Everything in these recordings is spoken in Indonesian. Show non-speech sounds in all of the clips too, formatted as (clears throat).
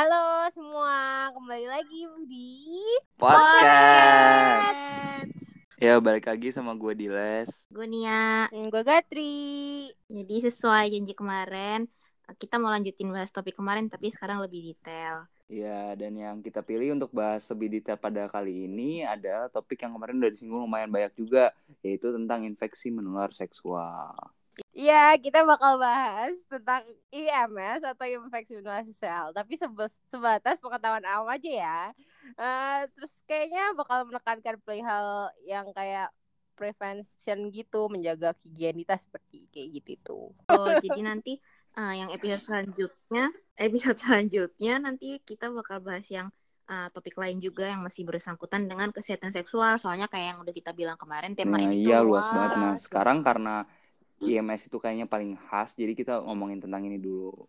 Halo semua, kembali lagi di Podcast. Ya balik lagi sama gue Diles. Gue Nia. gue Gatri. Jadi sesuai janji kemarin, kita mau lanjutin bahas topik kemarin tapi sekarang lebih detail. Ya, dan yang kita pilih untuk bahas lebih detail pada kali ini adalah topik yang kemarin udah disinggung lumayan banyak juga, yaitu tentang infeksi menular seksual. Iya, kita bakal bahas tentang IMS atau infeksi menular seksual, tapi sebatas pengetahuan awam aja ya. Uh, terus kayaknya bakal menekankan perihal yang kayak prevention gitu, menjaga higienitas seperti kayak gitu itu. Oh, jadi nanti uh, yang episode selanjutnya, episode selanjutnya nanti kita bakal bahas yang uh, topik lain juga yang masih bersangkutan dengan kesehatan seksual. Soalnya kayak yang udah kita bilang kemarin tema nah, ini iya luas banget. Nah, sekarang karena IMS itu kayaknya paling khas, jadi kita ngomongin tentang ini dulu.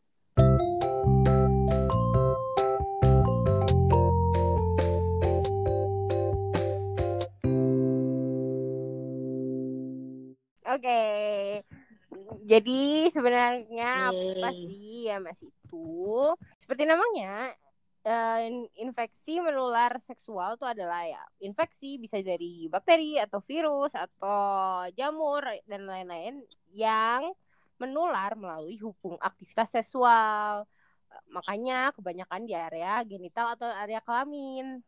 Oke, okay. jadi sebenarnya apa sih IMS itu? Seperti namanya, uh, infeksi menular seksual itu adalah ya infeksi bisa dari bakteri atau virus atau jamur dan lain-lain yang menular melalui hubung aktivitas seksual. Makanya kebanyakan di area genital atau area kelamin.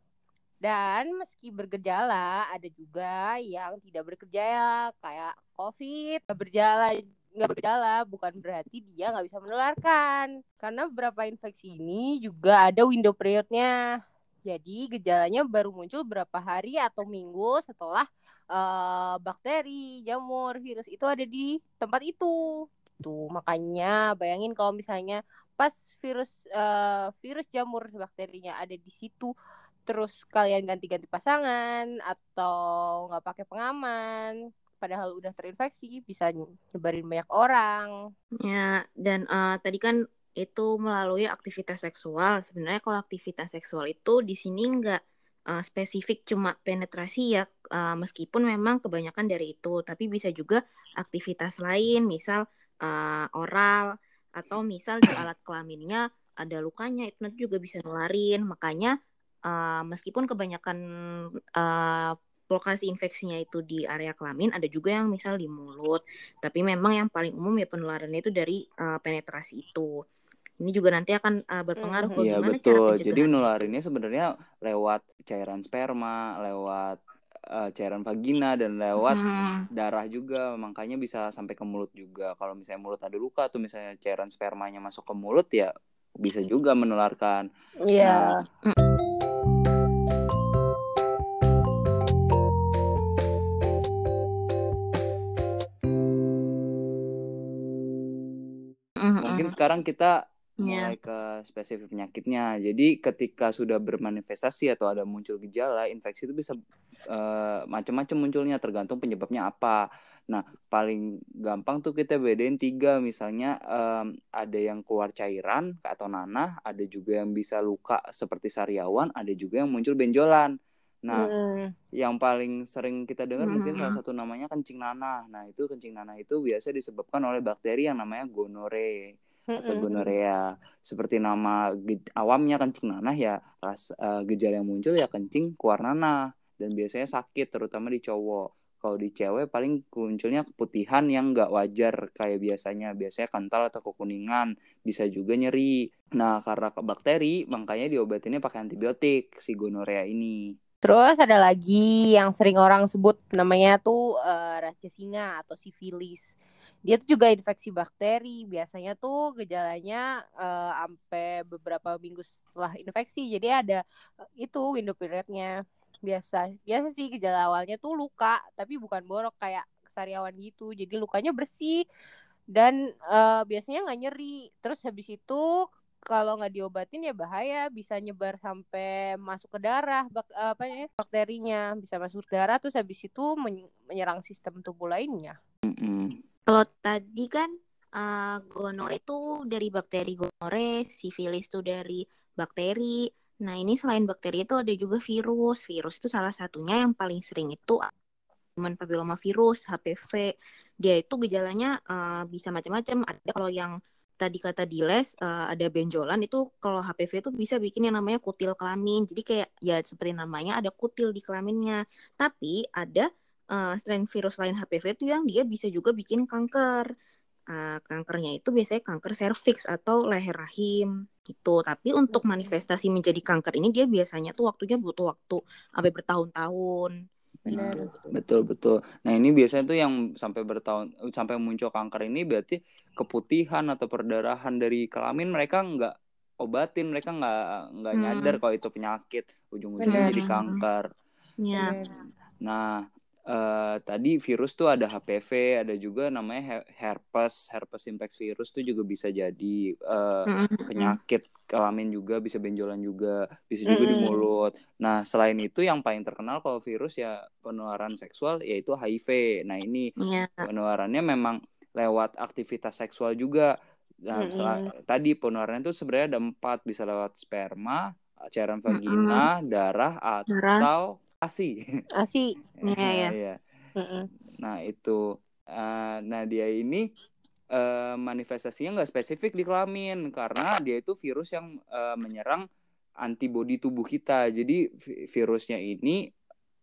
Dan meski bergejala, ada juga yang tidak bergejala kayak COVID, bergejala nggak bergejala bukan berarti dia nggak bisa menularkan. Karena beberapa infeksi ini juga ada window periodnya. Jadi gejalanya baru muncul berapa hari atau minggu setelah uh, bakteri jamur virus itu ada di tempat itu. Tuh makanya bayangin kalau misalnya pas virus uh, virus jamur bakterinya ada di situ terus kalian ganti-ganti pasangan atau nggak pakai pengaman padahal udah terinfeksi bisa nyebarin banyak orang. Ya, dan uh, tadi kan itu melalui aktivitas seksual. Sebenarnya kalau aktivitas seksual itu di sini nggak uh, spesifik cuma penetrasi ya, uh, meskipun memang kebanyakan dari itu, tapi bisa juga aktivitas lain, misal uh, oral atau misal di alat kelaminnya ada lukanya itu juga bisa nularin. Makanya uh, meskipun kebanyakan uh, lokasi infeksinya itu di area kelamin, ada juga yang misal di mulut. Tapi memang yang paling umum ya penularannya itu dari uh, penetrasi itu. Ini juga nanti akan uh, berpengaruh mm-hmm. Iya betul. Cara Jadi menularinnya sebenarnya lewat cairan sperma, lewat uh, cairan vagina dan lewat hmm. darah juga. Makanya bisa sampai ke mulut juga. Kalau misalnya mulut ada luka atau misalnya cairan spermanya masuk ke mulut ya bisa juga menularkan. Iya. Yeah. Nah, sekarang kita iya. mulai ke spesifik penyakitnya. Jadi ketika sudah bermanifestasi atau ada muncul gejala, infeksi itu bisa uh, macam-macam munculnya tergantung penyebabnya apa. Nah, paling gampang tuh kita bedain tiga, misalnya um, ada yang keluar cairan atau nanah, ada juga yang bisa luka seperti sariawan, ada juga yang muncul benjolan. Nah, mm. yang paling sering kita dengar mm. mungkin salah satu namanya kencing nanah. Nah, itu kencing nanah itu biasa disebabkan oleh bakteri yang namanya gonore atau gonorea. Seperti nama awamnya kencing nanah ya ras, uh, gejala yang muncul ya kencing keluar nanah dan biasanya sakit terutama di cowok. Kalau di cewek paling munculnya keputihan yang nggak wajar kayak biasanya. Biasanya kental atau kekuningan, bisa juga nyeri. Nah, karena ke bakteri, makanya diobatinnya pakai antibiotik si gonorea ini. Terus ada lagi yang sering orang sebut namanya tuh uh, raja singa atau sifilis dia tuh juga infeksi bakteri. Biasanya tuh gejalanya uh, sampai beberapa minggu setelah infeksi. Jadi ada uh, itu window periodnya. Biasa biasa sih gejala awalnya tuh luka tapi bukan borok kayak sariawan gitu. Jadi lukanya bersih dan uh, biasanya nggak nyeri. Terus habis itu kalau nggak diobatin ya bahaya. Bisa nyebar sampai masuk ke darah bak apa ya bakterinya. Bisa masuk ke darah terus habis itu menyerang sistem tubuh lainnya. Mm -hmm. Kalau tadi kan uh, gonore itu dari bakteri gonore, sifilis itu dari bakteri. Nah, ini selain bakteri itu ada juga virus. Virus itu salah satunya yang paling sering itu human papilloma virus, HPV. Dia itu gejalanya uh, bisa macam-macam. Ada kalau yang tadi kata Diles uh, ada benjolan itu kalau HPV itu bisa bikin yang namanya kutil kelamin. Jadi kayak ya seperti namanya ada kutil di kelaminnya. Tapi ada uh, strain virus lain HPV itu yang dia bisa juga bikin kanker. Uh, kankernya itu biasanya kanker serviks atau leher rahim gitu. Tapi untuk manifestasi menjadi kanker ini dia biasanya tuh waktunya butuh waktu sampai bertahun-tahun. Benar. Gitu. Betul betul. Nah ini biasanya tuh yang sampai bertahun sampai muncul kanker ini berarti keputihan atau perdarahan dari kelamin mereka nggak obatin mereka nggak nggak hmm. nyadar kalau itu penyakit ujung-ujungnya jadi kanker. Ya. Nah uh, tadi virus tuh ada HPV, ada juga namanya herpes, herpes simplex virus tuh juga bisa jadi uh, penyakit kelamin juga, bisa benjolan juga, bisa juga mm. di mulut. Nah, selain itu yang paling terkenal kalau virus ya penularan seksual yaitu HIV. Nah, ini yeah. penularannya memang lewat aktivitas seksual juga. Nah, mm tadi penularannya itu sebenarnya ada empat, bisa lewat sperma, cairan vagina, mm darah atau ASI. ASI. (laughs) Iya, ya. ya. Nah, itu uh, nah dia ini uh, manifestasinya nggak spesifik di kelamin karena dia itu virus yang uh, menyerang antibodi tubuh kita. Jadi virusnya ini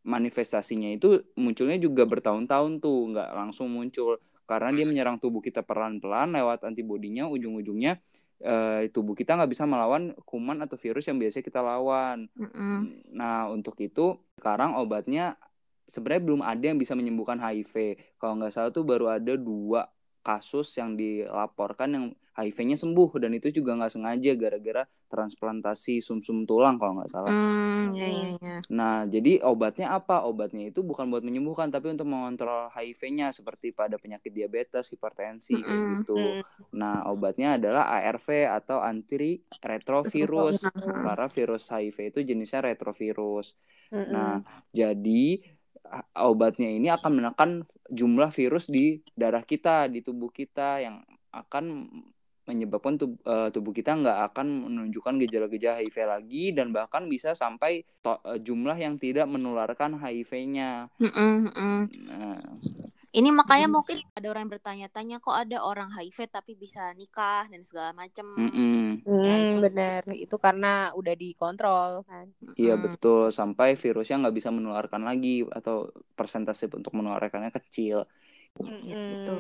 manifestasinya itu munculnya juga bertahun-tahun tuh, nggak langsung muncul karena dia menyerang tubuh kita pelan-pelan lewat antibodinya ujung-ujungnya uh, tubuh kita nggak bisa melawan kuman atau virus yang biasa kita lawan. Mm-hmm. Nah untuk itu sekarang obatnya sebenarnya belum ada yang bisa menyembuhkan HIV. Kalau nggak salah tuh baru ada dua kasus yang dilaporkan yang HIV-nya sembuh dan itu juga nggak sengaja gara-gara transplantasi sumsum -sum tulang kalau nggak salah. Mm, yeah, yeah, yeah. Nah jadi obatnya apa? Obatnya itu bukan buat menyembuhkan tapi untuk mengontrol HIV-nya seperti pada penyakit diabetes, hipertensi mm -hmm. kayak gitu. Nah obatnya adalah ARV atau antiretrovirus karena virus HIV itu jenisnya retrovirus. Mm -hmm. Nah jadi obatnya ini akan menekan jumlah virus di darah kita, di tubuh kita yang akan menyebabkan tub, uh, tubuh kita nggak akan menunjukkan gejala-gejala HIV lagi dan bahkan bisa sampai to, uh, jumlah yang tidak menularkan HIV-nya. Mm -mm. Nah. Ini makanya mm. mungkin ada orang yang bertanya-tanya kok ada orang HIV tapi bisa nikah dan segala macam. Mm -mm. Hmm, benar. Itu karena udah dikontrol kan. Iya mm. betul. Sampai virusnya nggak bisa menularkan lagi atau persentase untuk menularkannya kecil. Mm -mm. Betul.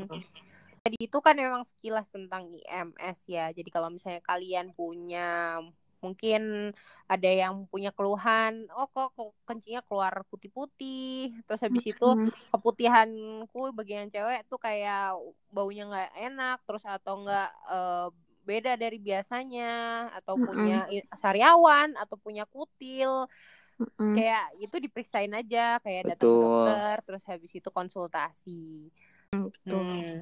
Tadi itu kan memang sekilas tentang IMS ya. Jadi kalau misalnya kalian punya mungkin ada yang punya keluhan, oh kok, kok kencingnya keluar putih-putih, terus habis itu keputihanku bagian cewek tuh kayak baunya nggak enak, terus atau nggak uh, beda dari biasanya, atau punya sariawan, atau punya kutil, kayak itu diperiksain aja, kayak datang dokter, terus habis itu konsultasi. Betul. Hmm.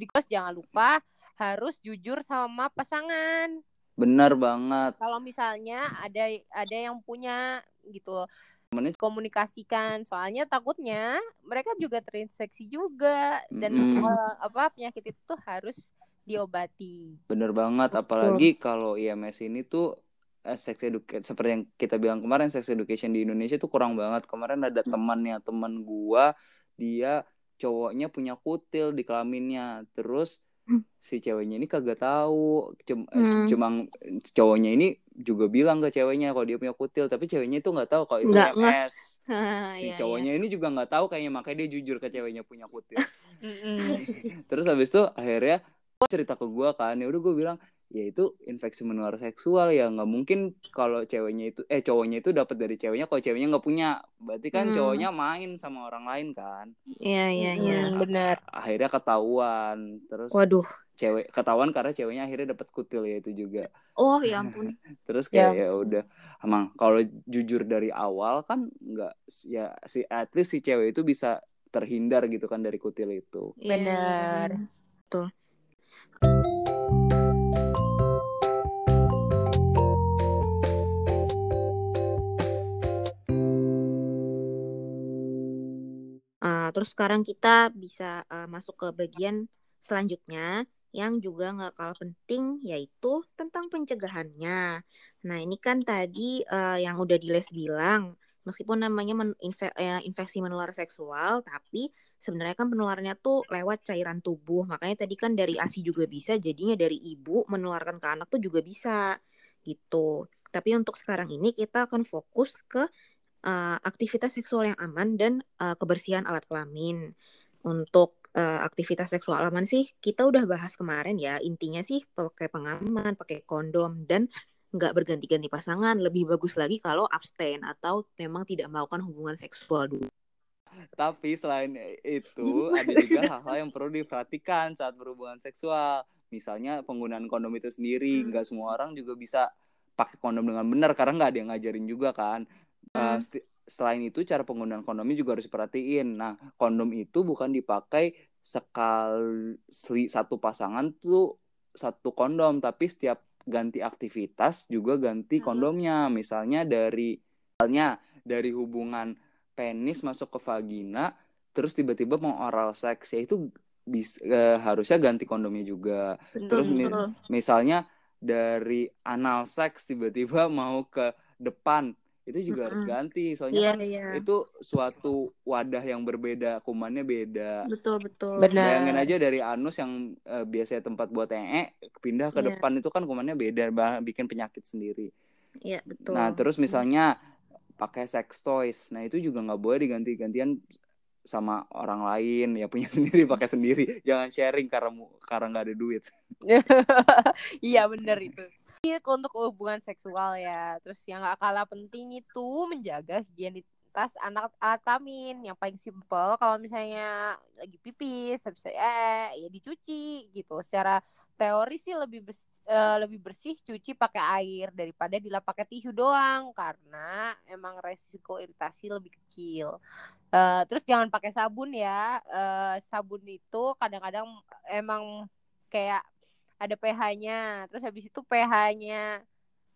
Because jangan lupa harus jujur sama pasangan. Benar banget. Kalau misalnya ada ada yang punya gitu Menit. komunikasikan soalnya takutnya mereka juga terinfeksi juga dan mm. apa penyakit itu harus diobati. Bener banget apalagi kalau IMS ini tuh eh, sex education seperti yang kita bilang kemarin sex education di Indonesia tuh kurang banget. Kemarin ada mm. temannya teman gua dia cowoknya punya kutil di kelaminnya terus hmm. Si ceweknya ini kagak tahu. Cuma, eh, hmm. cuma cowoknya ini juga bilang ke ceweknya kalau dia punya kutil tapi ceweknya itu nggak tahu kalau itu nggak, MS (laughs) si iya, cowoknya iya. ini juga nggak tahu kayaknya makanya dia jujur ke ceweknya punya kutil. (laughs) Terus habis itu akhirnya cerita ke gue kan ya udah gue bilang ya itu infeksi menular seksual ya. Nggak mungkin kalau ceweknya itu eh cowoknya itu dapat dari ceweknya kalau ceweknya nggak punya. Berarti kan hmm. cowoknya main sama orang lain kan. Iya iya iya. Hmm, benar. Akhirnya ketahuan. Terus waduh. cewek ketahuan karena ceweknya akhirnya dapat kutil ya itu juga. Oh ya ampun. (laughs) Terus kayak ya, ya udah. Emang kalau jujur dari awal kan nggak ya si at least si cewek itu bisa terhindar gitu kan dari kutil itu. Iya, benar. Betul terus sekarang kita bisa uh, masuk ke bagian selanjutnya yang juga nggak kalah penting yaitu tentang pencegahannya. Nah ini kan tadi uh, yang udah Diles bilang meskipun namanya men infe ya, infeksi menular seksual, tapi sebenarnya kan penularannya tuh lewat cairan tubuh. Makanya tadi kan dari ASI juga bisa, jadinya dari ibu menularkan ke anak tuh juga bisa gitu. Tapi untuk sekarang ini kita akan fokus ke uh, aktivitas seksual yang aman dan uh, kebersihan alat kelamin. Untuk uh, aktivitas seksual aman sih kita udah bahas kemarin ya. Intinya sih pakai pengaman, pakai kondom dan nggak berganti-ganti pasangan lebih bagus lagi kalau abstain atau memang tidak melakukan hubungan seksual dulu. Tapi selain itu ada juga hal-hal yang perlu diperhatikan saat berhubungan seksual. Misalnya penggunaan kondom itu sendiri, hmm. nggak semua orang juga bisa pakai kondom dengan benar karena nggak ada yang ngajarin juga kan. Hmm. Uh, selain itu cara penggunaan kondomnya juga harus diperhatiin. Nah, kondom itu bukan dipakai sekali satu pasangan tuh satu kondom, tapi setiap ganti aktivitas juga ganti kondomnya misalnya dari misalnya dari hubungan penis masuk ke vagina terus tiba-tiba mau oral seks ya itu bis, uh, harusnya ganti kondomnya juga betul, terus mi misalnya dari anal seks tiba-tiba mau ke depan itu juga mm -hmm. harus ganti soalnya yeah, kan yeah. itu suatu wadah yang berbeda kumannya beda. Betul betul. Benar. Bayangin aja dari anus yang uh, biasanya tempat buat ee pindah ke yeah. depan itu kan kumannya beda bah bikin penyakit sendiri. Iya yeah, betul. Nah terus misalnya pakai sex toys nah itu juga nggak boleh diganti-gantian sama orang lain ya punya (laughs) sendiri pakai sendiri. Jangan sharing karena karena nggak ada duit. (laughs) Iya benar itu untuk hubungan seksual ya. Terus yang gak kalah penting itu menjaga higienitas anak alat kelamin. Yang paling simpel kalau misalnya lagi pipis, habis eh ya dicuci gitu. Secara teori sih lebih bersih, uh, lebih bersih cuci pakai air daripada dilap pakai tisu doang karena emang resiko iritasi lebih kecil. Uh, terus jangan pakai sabun ya. Uh, sabun itu kadang-kadang emang kayak ada pH-nya terus habis itu pH-nya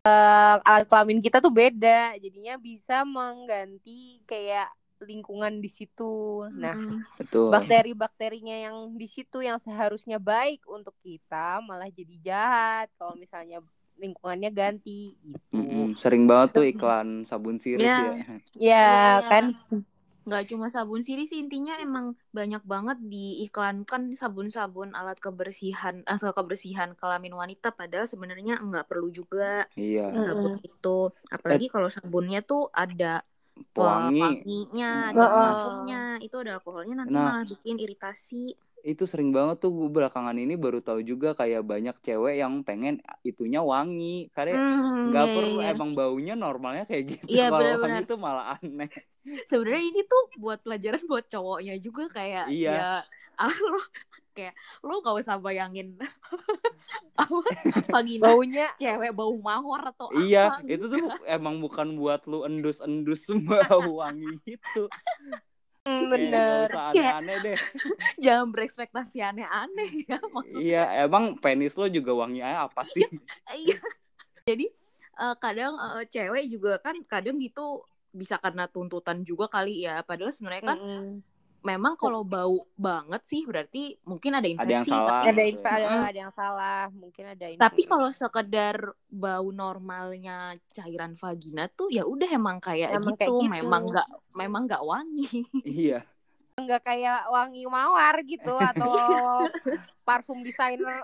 uh, alat kelamin kita tuh beda jadinya bisa mengganti kayak lingkungan di situ. Nah, betul. Bakteri-bakterinya yang di situ yang seharusnya baik untuk kita malah jadi jahat kalau misalnya lingkungannya ganti gitu. Mm -hmm. Sering banget tuh iklan sabun sirih yeah. ya. Ya, yeah, kan nggak cuma sabun sirih sih intinya emang banyak banget diiklankan sabun-sabun alat kebersihan asal eh, kebersihan kelamin wanita padahal sebenarnya nggak perlu juga iya. sabun itu. Apalagi kalau sabunnya tuh ada wangi wanginya ada alkoholnya itu ada alkoholnya nanti nah, malah bikin iritasi itu sering banget tuh gue belakangan ini baru tahu juga kayak banyak cewek yang pengen itunya wangi. Karena hmm, nggak hmm, perlu iya. emang baunya normalnya kayak gitu. Iya, (laughs) kalau wangi itu malah aneh. Sebenarnya ini tuh buat pelajaran buat cowoknya juga kayak iya. ya ah (laughs) lo kayak lo gak usah bayangin (laughs) apa pagi baunya cewek bau mawar atau iya apa, itu tuh emang bukan buat lu endus endus bau wangi itu bener. Kayak aneh deh. (laughs) Jangan berekspektasi aneh-aneh ya (laughs) maksudnya. Iya, emang penis lo juga wangi aja apa (laughs) sih? Iya. Jadi uh, kadang uh, cewek juga kan kadang gitu bisa karena tuntutan juga kali ya. Padahal sebenarnya kan mm -hmm memang kalau bau banget sih berarti mungkin ada infeksi. Ada yang salah. Ada, inf ada, ada yang salah, mungkin ada infeksi. Tapi kalau sekedar bau normalnya cairan vagina tuh ya udah emang kayak, emang gitu. kayak gitu, memang nggak memang nggak wangi. (laughs) Iya. Nggak kayak wangi mawar gitu (laughs) atau parfum desainer.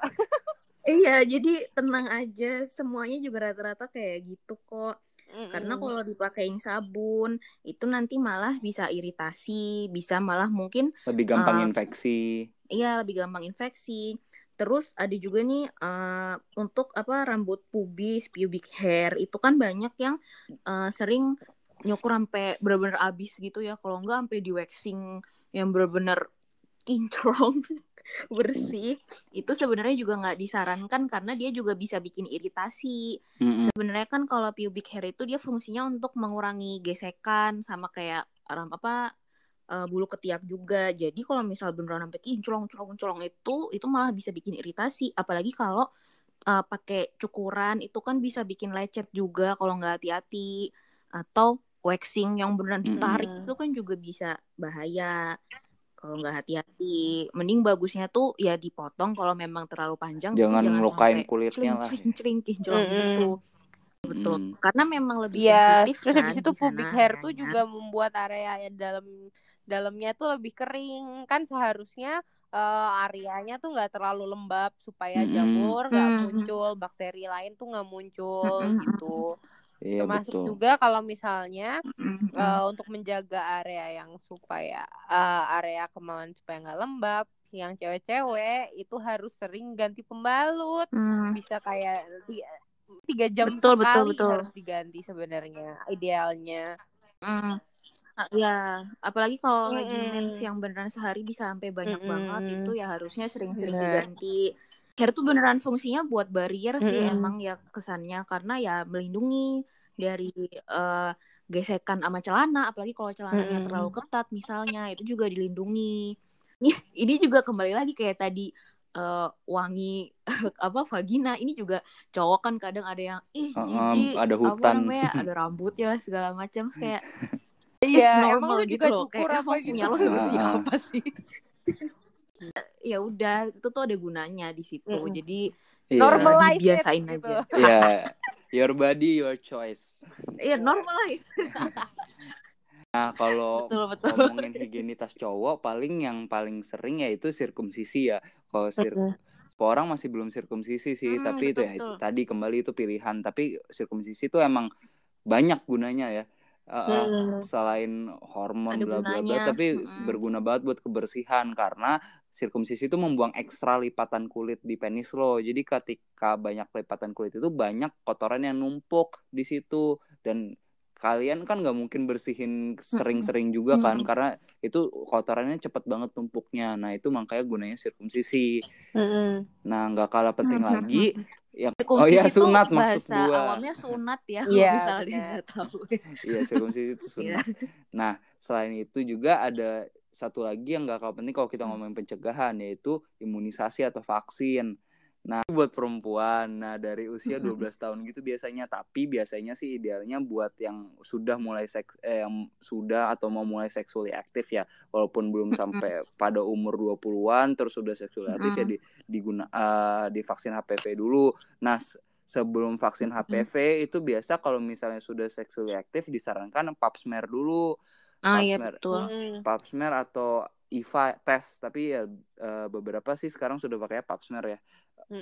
iya, jadi tenang aja, semuanya juga rata-rata kayak gitu kok. Karena kalau dipakein sabun itu nanti malah bisa iritasi, bisa malah mungkin lebih gampang uh, infeksi. Iya, lebih gampang infeksi. Terus ada juga nih uh, untuk apa rambut pubis, pubic hair itu kan banyak yang uh, sering nyukur sampai benar-benar abis gitu ya. Kalau enggak sampai di waxing yang benar-benar kinclong. (laughs) bersih itu sebenarnya juga nggak disarankan karena dia juga bisa bikin iritasi. Mm-hmm. sebenarnya kan kalau pubic hair itu dia fungsinya untuk mengurangi gesekan sama kayak ram apa uh, bulu ketiak juga. Jadi kalau misal beneran sampai kinclong colong colong itu itu malah bisa bikin iritasi. Apalagi kalau uh, pakai cukuran itu kan bisa bikin lecet juga kalau nggak hati-hati. Atau waxing yang beneran ditarik mm. itu kan juga bisa bahaya kalau nggak hati-hati mending bagusnya tuh ya dipotong kalau memang terlalu panjang jangan, jangan ngelukain kulitnya lah cering cering mm -hmm. gitu betul. Mm. Karena memang lebih Iya, sensitif terus kan habis itu pubic hair tuh areanya. juga membuat area yang dalam dalamnya tuh lebih kering. Kan seharusnya eh, areanya tuh nggak terlalu lembab supaya jamur nggak muncul, bakteri lain tuh nggak muncul gitu. Iya Termasuk betul. juga kalau misalnya (clears throat) eh, untuk menjaga area yang supaya eh, area kemauan supaya nggak lembab, yang cewek-cewek itu harus sering ganti pembalut. Hmm. Bisa kayak ti- tiga jam Betul, betul, sekali betul. harus diganti sebenarnya idealnya. Mm. Ah, Ya, apalagi kalau lagi Mm-mm. mens yang beneran sehari bisa sampai banyak Mm-mm. banget itu ya harusnya sering-sering diganti. Hair tuh beneran fungsinya buat barrier sih Mm-mm. emang ya kesannya karena ya melindungi dari eh, gesekan sama celana, apalagi kalau celananya Mm-mm. terlalu ketat misalnya itu juga dilindungi. Ini juga kembali lagi kayak tadi eh, wangi (laughs) apa vagina ini juga cowok kan kadang ada yang ih jijik ada apa hutan. namanya (laughs) ada rambutnya lah segala macam kayak (laughs) Iya, emang lu gitu juga loh cukur kayak apa gitu. punya lo sebersih apa sih ya udah itu tuh ada gunanya di situ Mm-mm. jadi Iya. Normalize it dibiasain gitu. aja (laughs) Iya. Your body, your choice. iya normalize (laughs) Nah, kalau betul betul ngomongin higienitas cowok, paling yang paling sering yaitu sirkumsisi ya. Kalau sir orang masih belum sirkumsisi sih, Hmm, tapi itu betul, ya itu tadi kembali itu pilihan. Tapi sirkumsisi itu emang banyak gunanya ya. Uh, Hmm. selain hormon bla bla bla, tapi Mm-mm. berguna banget buat kebersihan karena sirkumsisi itu membuang ekstra lipatan kulit di penis lo. Jadi ketika banyak lipatan kulit itu banyak kotoran yang numpuk di situ dan kalian kan nggak mungkin bersihin sering-sering juga kan Mm-mm. karena itu kotorannya cepet banget numpuknya. Nah itu makanya gunanya sirkumsisi. Mm-mm. Nah, nggak kalah penting Hmm, lagi yang oh tuh sunat maksud bahasa gua. awamnya sunat ya kalau Iya, misalnya benar. nggak tahu Iya, sirkumsisi itu sunat. Nah, selain itu juga ada satu lagi yang nggak kalah penting kalau kita Hmm. ngomongin pencegahan yaitu imunisasi atau vaksin. Nah, buat perempuan. Nah, dari usia Mm-mm. 12 tahun gitu biasanya, tapi biasanya sih idealnya buat yang sudah mulai seks eh, yang sudah atau mau mulai seksually aktif ya, walaupun belum (laughs) sampai pada umur 20-an terus sudah seksually aktif ya Mm. di diguna eh, divaksin HPV dulu. Nah, sebelum vaksin. HPV itu biasa kalau misalnya sudah seksually aktif disarankan pap smear dulu. Ah Pap iya smear, betul Mm-mm. pap smear atau IVA tes, tapi ya eh, beberapa sih sekarang sudah pakai pap smear ya.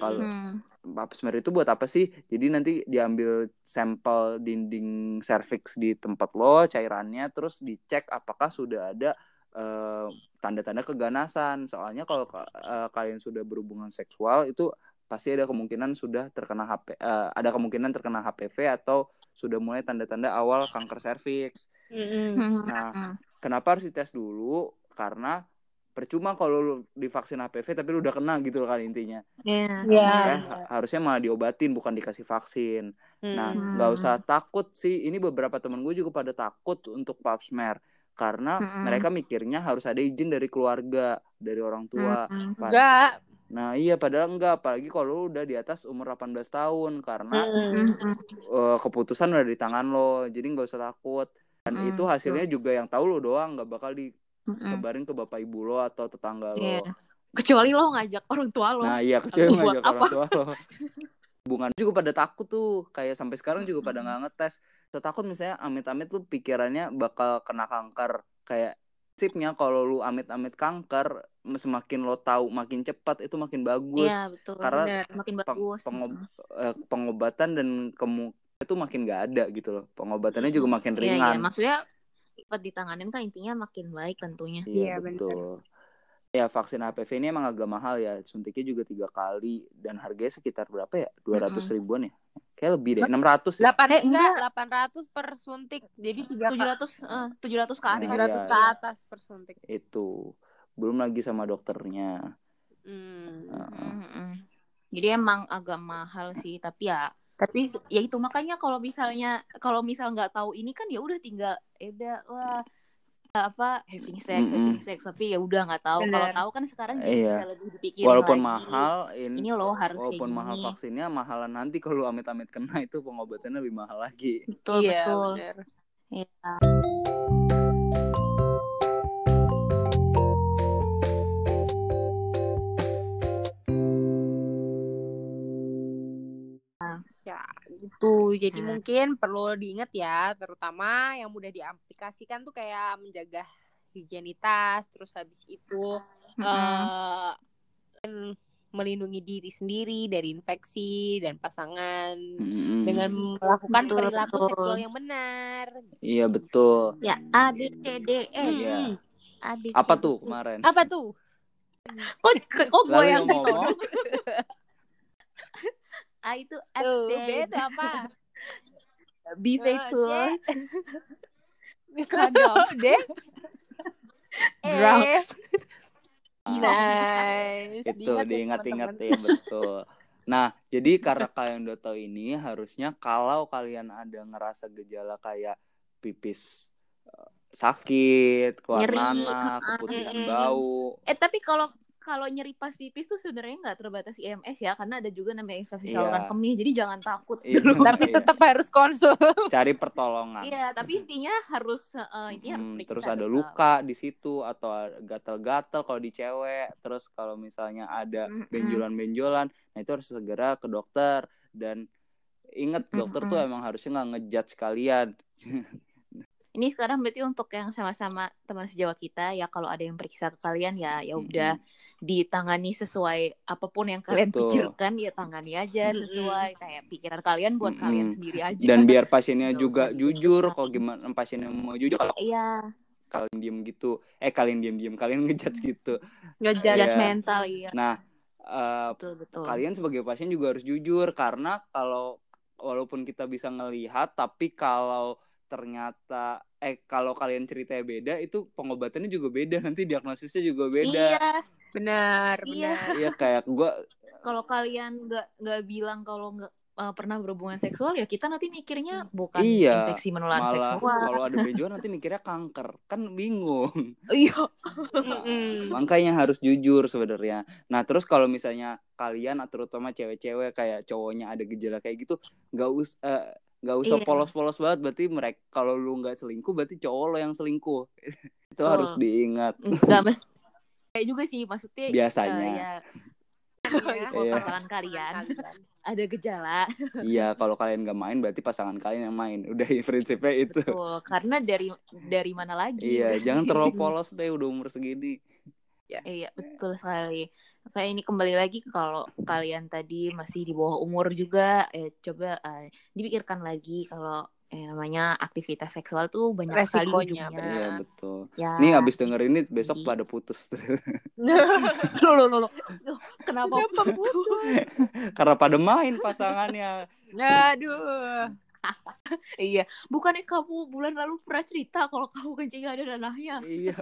Kalau Mm-mm. Hmm. pap smear itu buat apa sih? Jadi nanti diambil sampel dinding cervix di tempat lo, cairannya, terus dicek apakah sudah ada eh, tanda-tanda keganasan. Soalnya kalau eh, kalian sudah berhubungan seksual itu pasti ada kemungkinan sudah terkena HP, eh, ada kemungkinan terkena HPV atau sudah mulai tanda-tanda awal kanker serviks. Mm-mm. Hmm. Nah, kenapa harus dites dulu? Karena percuma kalau lu divaksin HPV tapi lu udah kena gitu loh kan intinya. Iya. Iya. Ya, harusnya malah diobatin bukan dikasih vaksin. Nah, Mm-mm. nggak usah takut sih. Ini beberapa temen gue juga pada takut untuk pap smear karena Mm-mm. mereka mikirnya harus ada izin dari keluarga, dari orang tua. Hmm. Pa- Enggak. Nah, iya padahal enggak, apalagi kalau lu udah di atas umur 18 tahun karena. Hmm. eh, keputusan udah di tangan lo. Jadi nggak usah takut. Dan Mm, itu hasilnya juga yang tahu lo doang, nggak bakal Hmm. disebarin ke bapak ibu lo atau tetangga lo. Iya. kecuali lo ngajak orang tua lo Nah iya kecuali Buat ngajak orang apa? tua lo. Hubungan juga pada takut tuh, kayak sampai sekarang juga pada nggak ngetes. Setakut misalnya amit-amit tuh pikirannya bakal kena kanker. Kayak sipnya kalau lu amit-amit kanker, semakin lo tahu makin cepat itu makin bagus. Iya betul Karena Bener. makin peng- bagus pengob- eh, pengobatan dan kemu itu makin nggak ada gitu loh. Pengobatannya juga makin Iya, iya. ringan. maksudnya cepat ditanganin kan intinya makin baik tentunya Iya, Iya bener. betul. Ya vaksin HPV ini emang agak mahal ya. Suntiknya juga tiga kali dan harganya sekitar berapa ya? Dua ratus ribuan ya? Kayak lebih deh. Enam ratus. Delapan Eh, enggak, delapan ratus per suntik. Jadi tujuh ratus eh, tujuh ratus ke atas Iya, tujuh ratus iya. ke atas per suntik. Itu belum lagi sama dokternya. Hmm. Heeh. Mm-mm. Jadi emang agak mahal sih, tapi ya Tapi ya itu makanya kalau misalnya kalau misal nggak tahu ini kan ya udah tinggal ya udah wah apa having sex Mm-mm. having sex tapi ya udah nggak tahu kalau tahu kan sekarang jadi Iya. bisa lebih dipikirin Walaupun lagi. mahal, ini, ini loh harus walaupun kayak mahal gini vaksinnya, mahalan nanti kalau amit-amit kena itu pengobatannya lebih mahal lagi. betul iya betul bener. Iya. Gitu. Jadi Nah. mungkin perlu diingat ya, terutama yang mudah diaplikasikan tuh kayak menjaga higienitas, terus habis itu Mm-mm. eh, melindungi diri sendiri dari infeksi dan pasangan Mm-mm. dengan melakukan Betul, perilaku betul. seksual yang benar. Iya betul. Ya A B C D E. Iya. A B C Apa tuh E. kemarin? Apa tuh? Kok kok gue yang yang ngomong (laughs) A itu abstain, itu apa? (laughs) be faithful, (laughs) C. condom, D. (laughs) E. drugs. Nice. itu diingat-ingat ya betul. Nah, jadi karena kalian udah tahu ini, harusnya kalau kalian ada ngerasa gejala kayak pipis eh, sakit, keluar Nyeri. nanah, keputihan bau, Eh tapi kalau kalau nyeri pas pipis tuh sebenarnya nggak terbatas IMS ya, karena ada juga namanya infeksi Iya. saluran kemih, jadi jangan takut Iya, dulu. Tapi iya. tetap harus konsul. cari pertolongan. Iya, tapi intinya harus eh, ini harus Mm, periksa. terus ada luka di situ atau gatal-gatal kalau di cewek terus kalau misalnya ada benjolan-benjolan nah itu harus segera ke dokter dan ingat dokter tuh Mm-mm. emang harusnya nggak ngejudge kalian (laughs) Ini sekarang berarti untuk yang sama-sama teman sejawat kita ya kalau ada yang periksa ke kalian ya ya udah ditangani sesuai apa pun yang kalian Betul. pikirkan ya tangani aja sesuai kayak pikiran kalian buat Mm-mm. kalian sendiri aja. dan biar pasiennya juga jujur kalau gimana pasiennya mau jujur kalau Iya, kalian diem gitu eh kalian diem diem kalian ngejudge gitu Ngejar. Iya. judgmental iya. nah eh, Betul betul. kalian sebagai pasien juga harus jujur karena kalau walaupun kita bisa ngelihat tapi kalau ternyata eh kalau kalian ceritanya beda itu pengobatannya juga beda nanti diagnosisnya juga beda Iya, Benar, Iya. benar. (laughs) iya kayak gua kalau kalian nggak nggak bilang kalau nggak eh, pernah berhubungan seksual ya kita nanti mikirnya bukan Iya, infeksi menular malah seksual. kalau ada benjolan nanti mikirnya kanker kan bingung (laughs) Iya. Mm-mm. makanya harus jujur sebenarnya nah terus kalau misalnya kalian terutama cewek-cewek kayak cowoknya ada gejala kayak gitu nggak us eh, nggak usah Iya. polos-polos banget berarti mereka kalau lu nggak selingkuh berarti cowok lo yang selingkuh (laughs) itu Betul. harus diingat Nggak mesti (laughs) kayak juga sih maksudnya Biasanya. eh, ya, Iya. kalau (laughs) Iya. pasangan kalian Kalian. ada gejala iya kalau kalian nggak main berarti pasangan kalian yang main udah prinsipnya itu betul karena dari dari mana lagi iya jangan terlalu polos deh udah umur segini iya betul sekali. Kayak ini kembali lagi kalau kalian tadi masih di bawah umur juga eh coba eh, dipikirkan lagi kalau eh, namanya aktivitas seksual tuh banyak sekali ujungnya. iya betul. Ya nih abis denger ini besok Jadi- pada putus. (laughs) Loh loh loh loh. Loh, kenapa Kenapa putus? karena pada main pasangannya. Aduh. iya bukannya kamu bulan lalu pernah cerita kalau kamu kencing ada nanahnya iya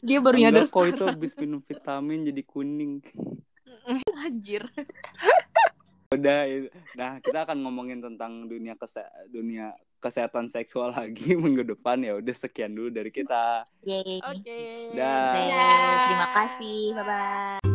dia baru nyadar kok itu habis minum vitamin jadi kuning anjir udah itu. nah kita akan ngomongin tentang dunia kese dunia kesehatan seksual lagi (laughs) minggu depan ya udah sekian dulu dari kita. Oke. Dah. Oke, terima kasih bye bye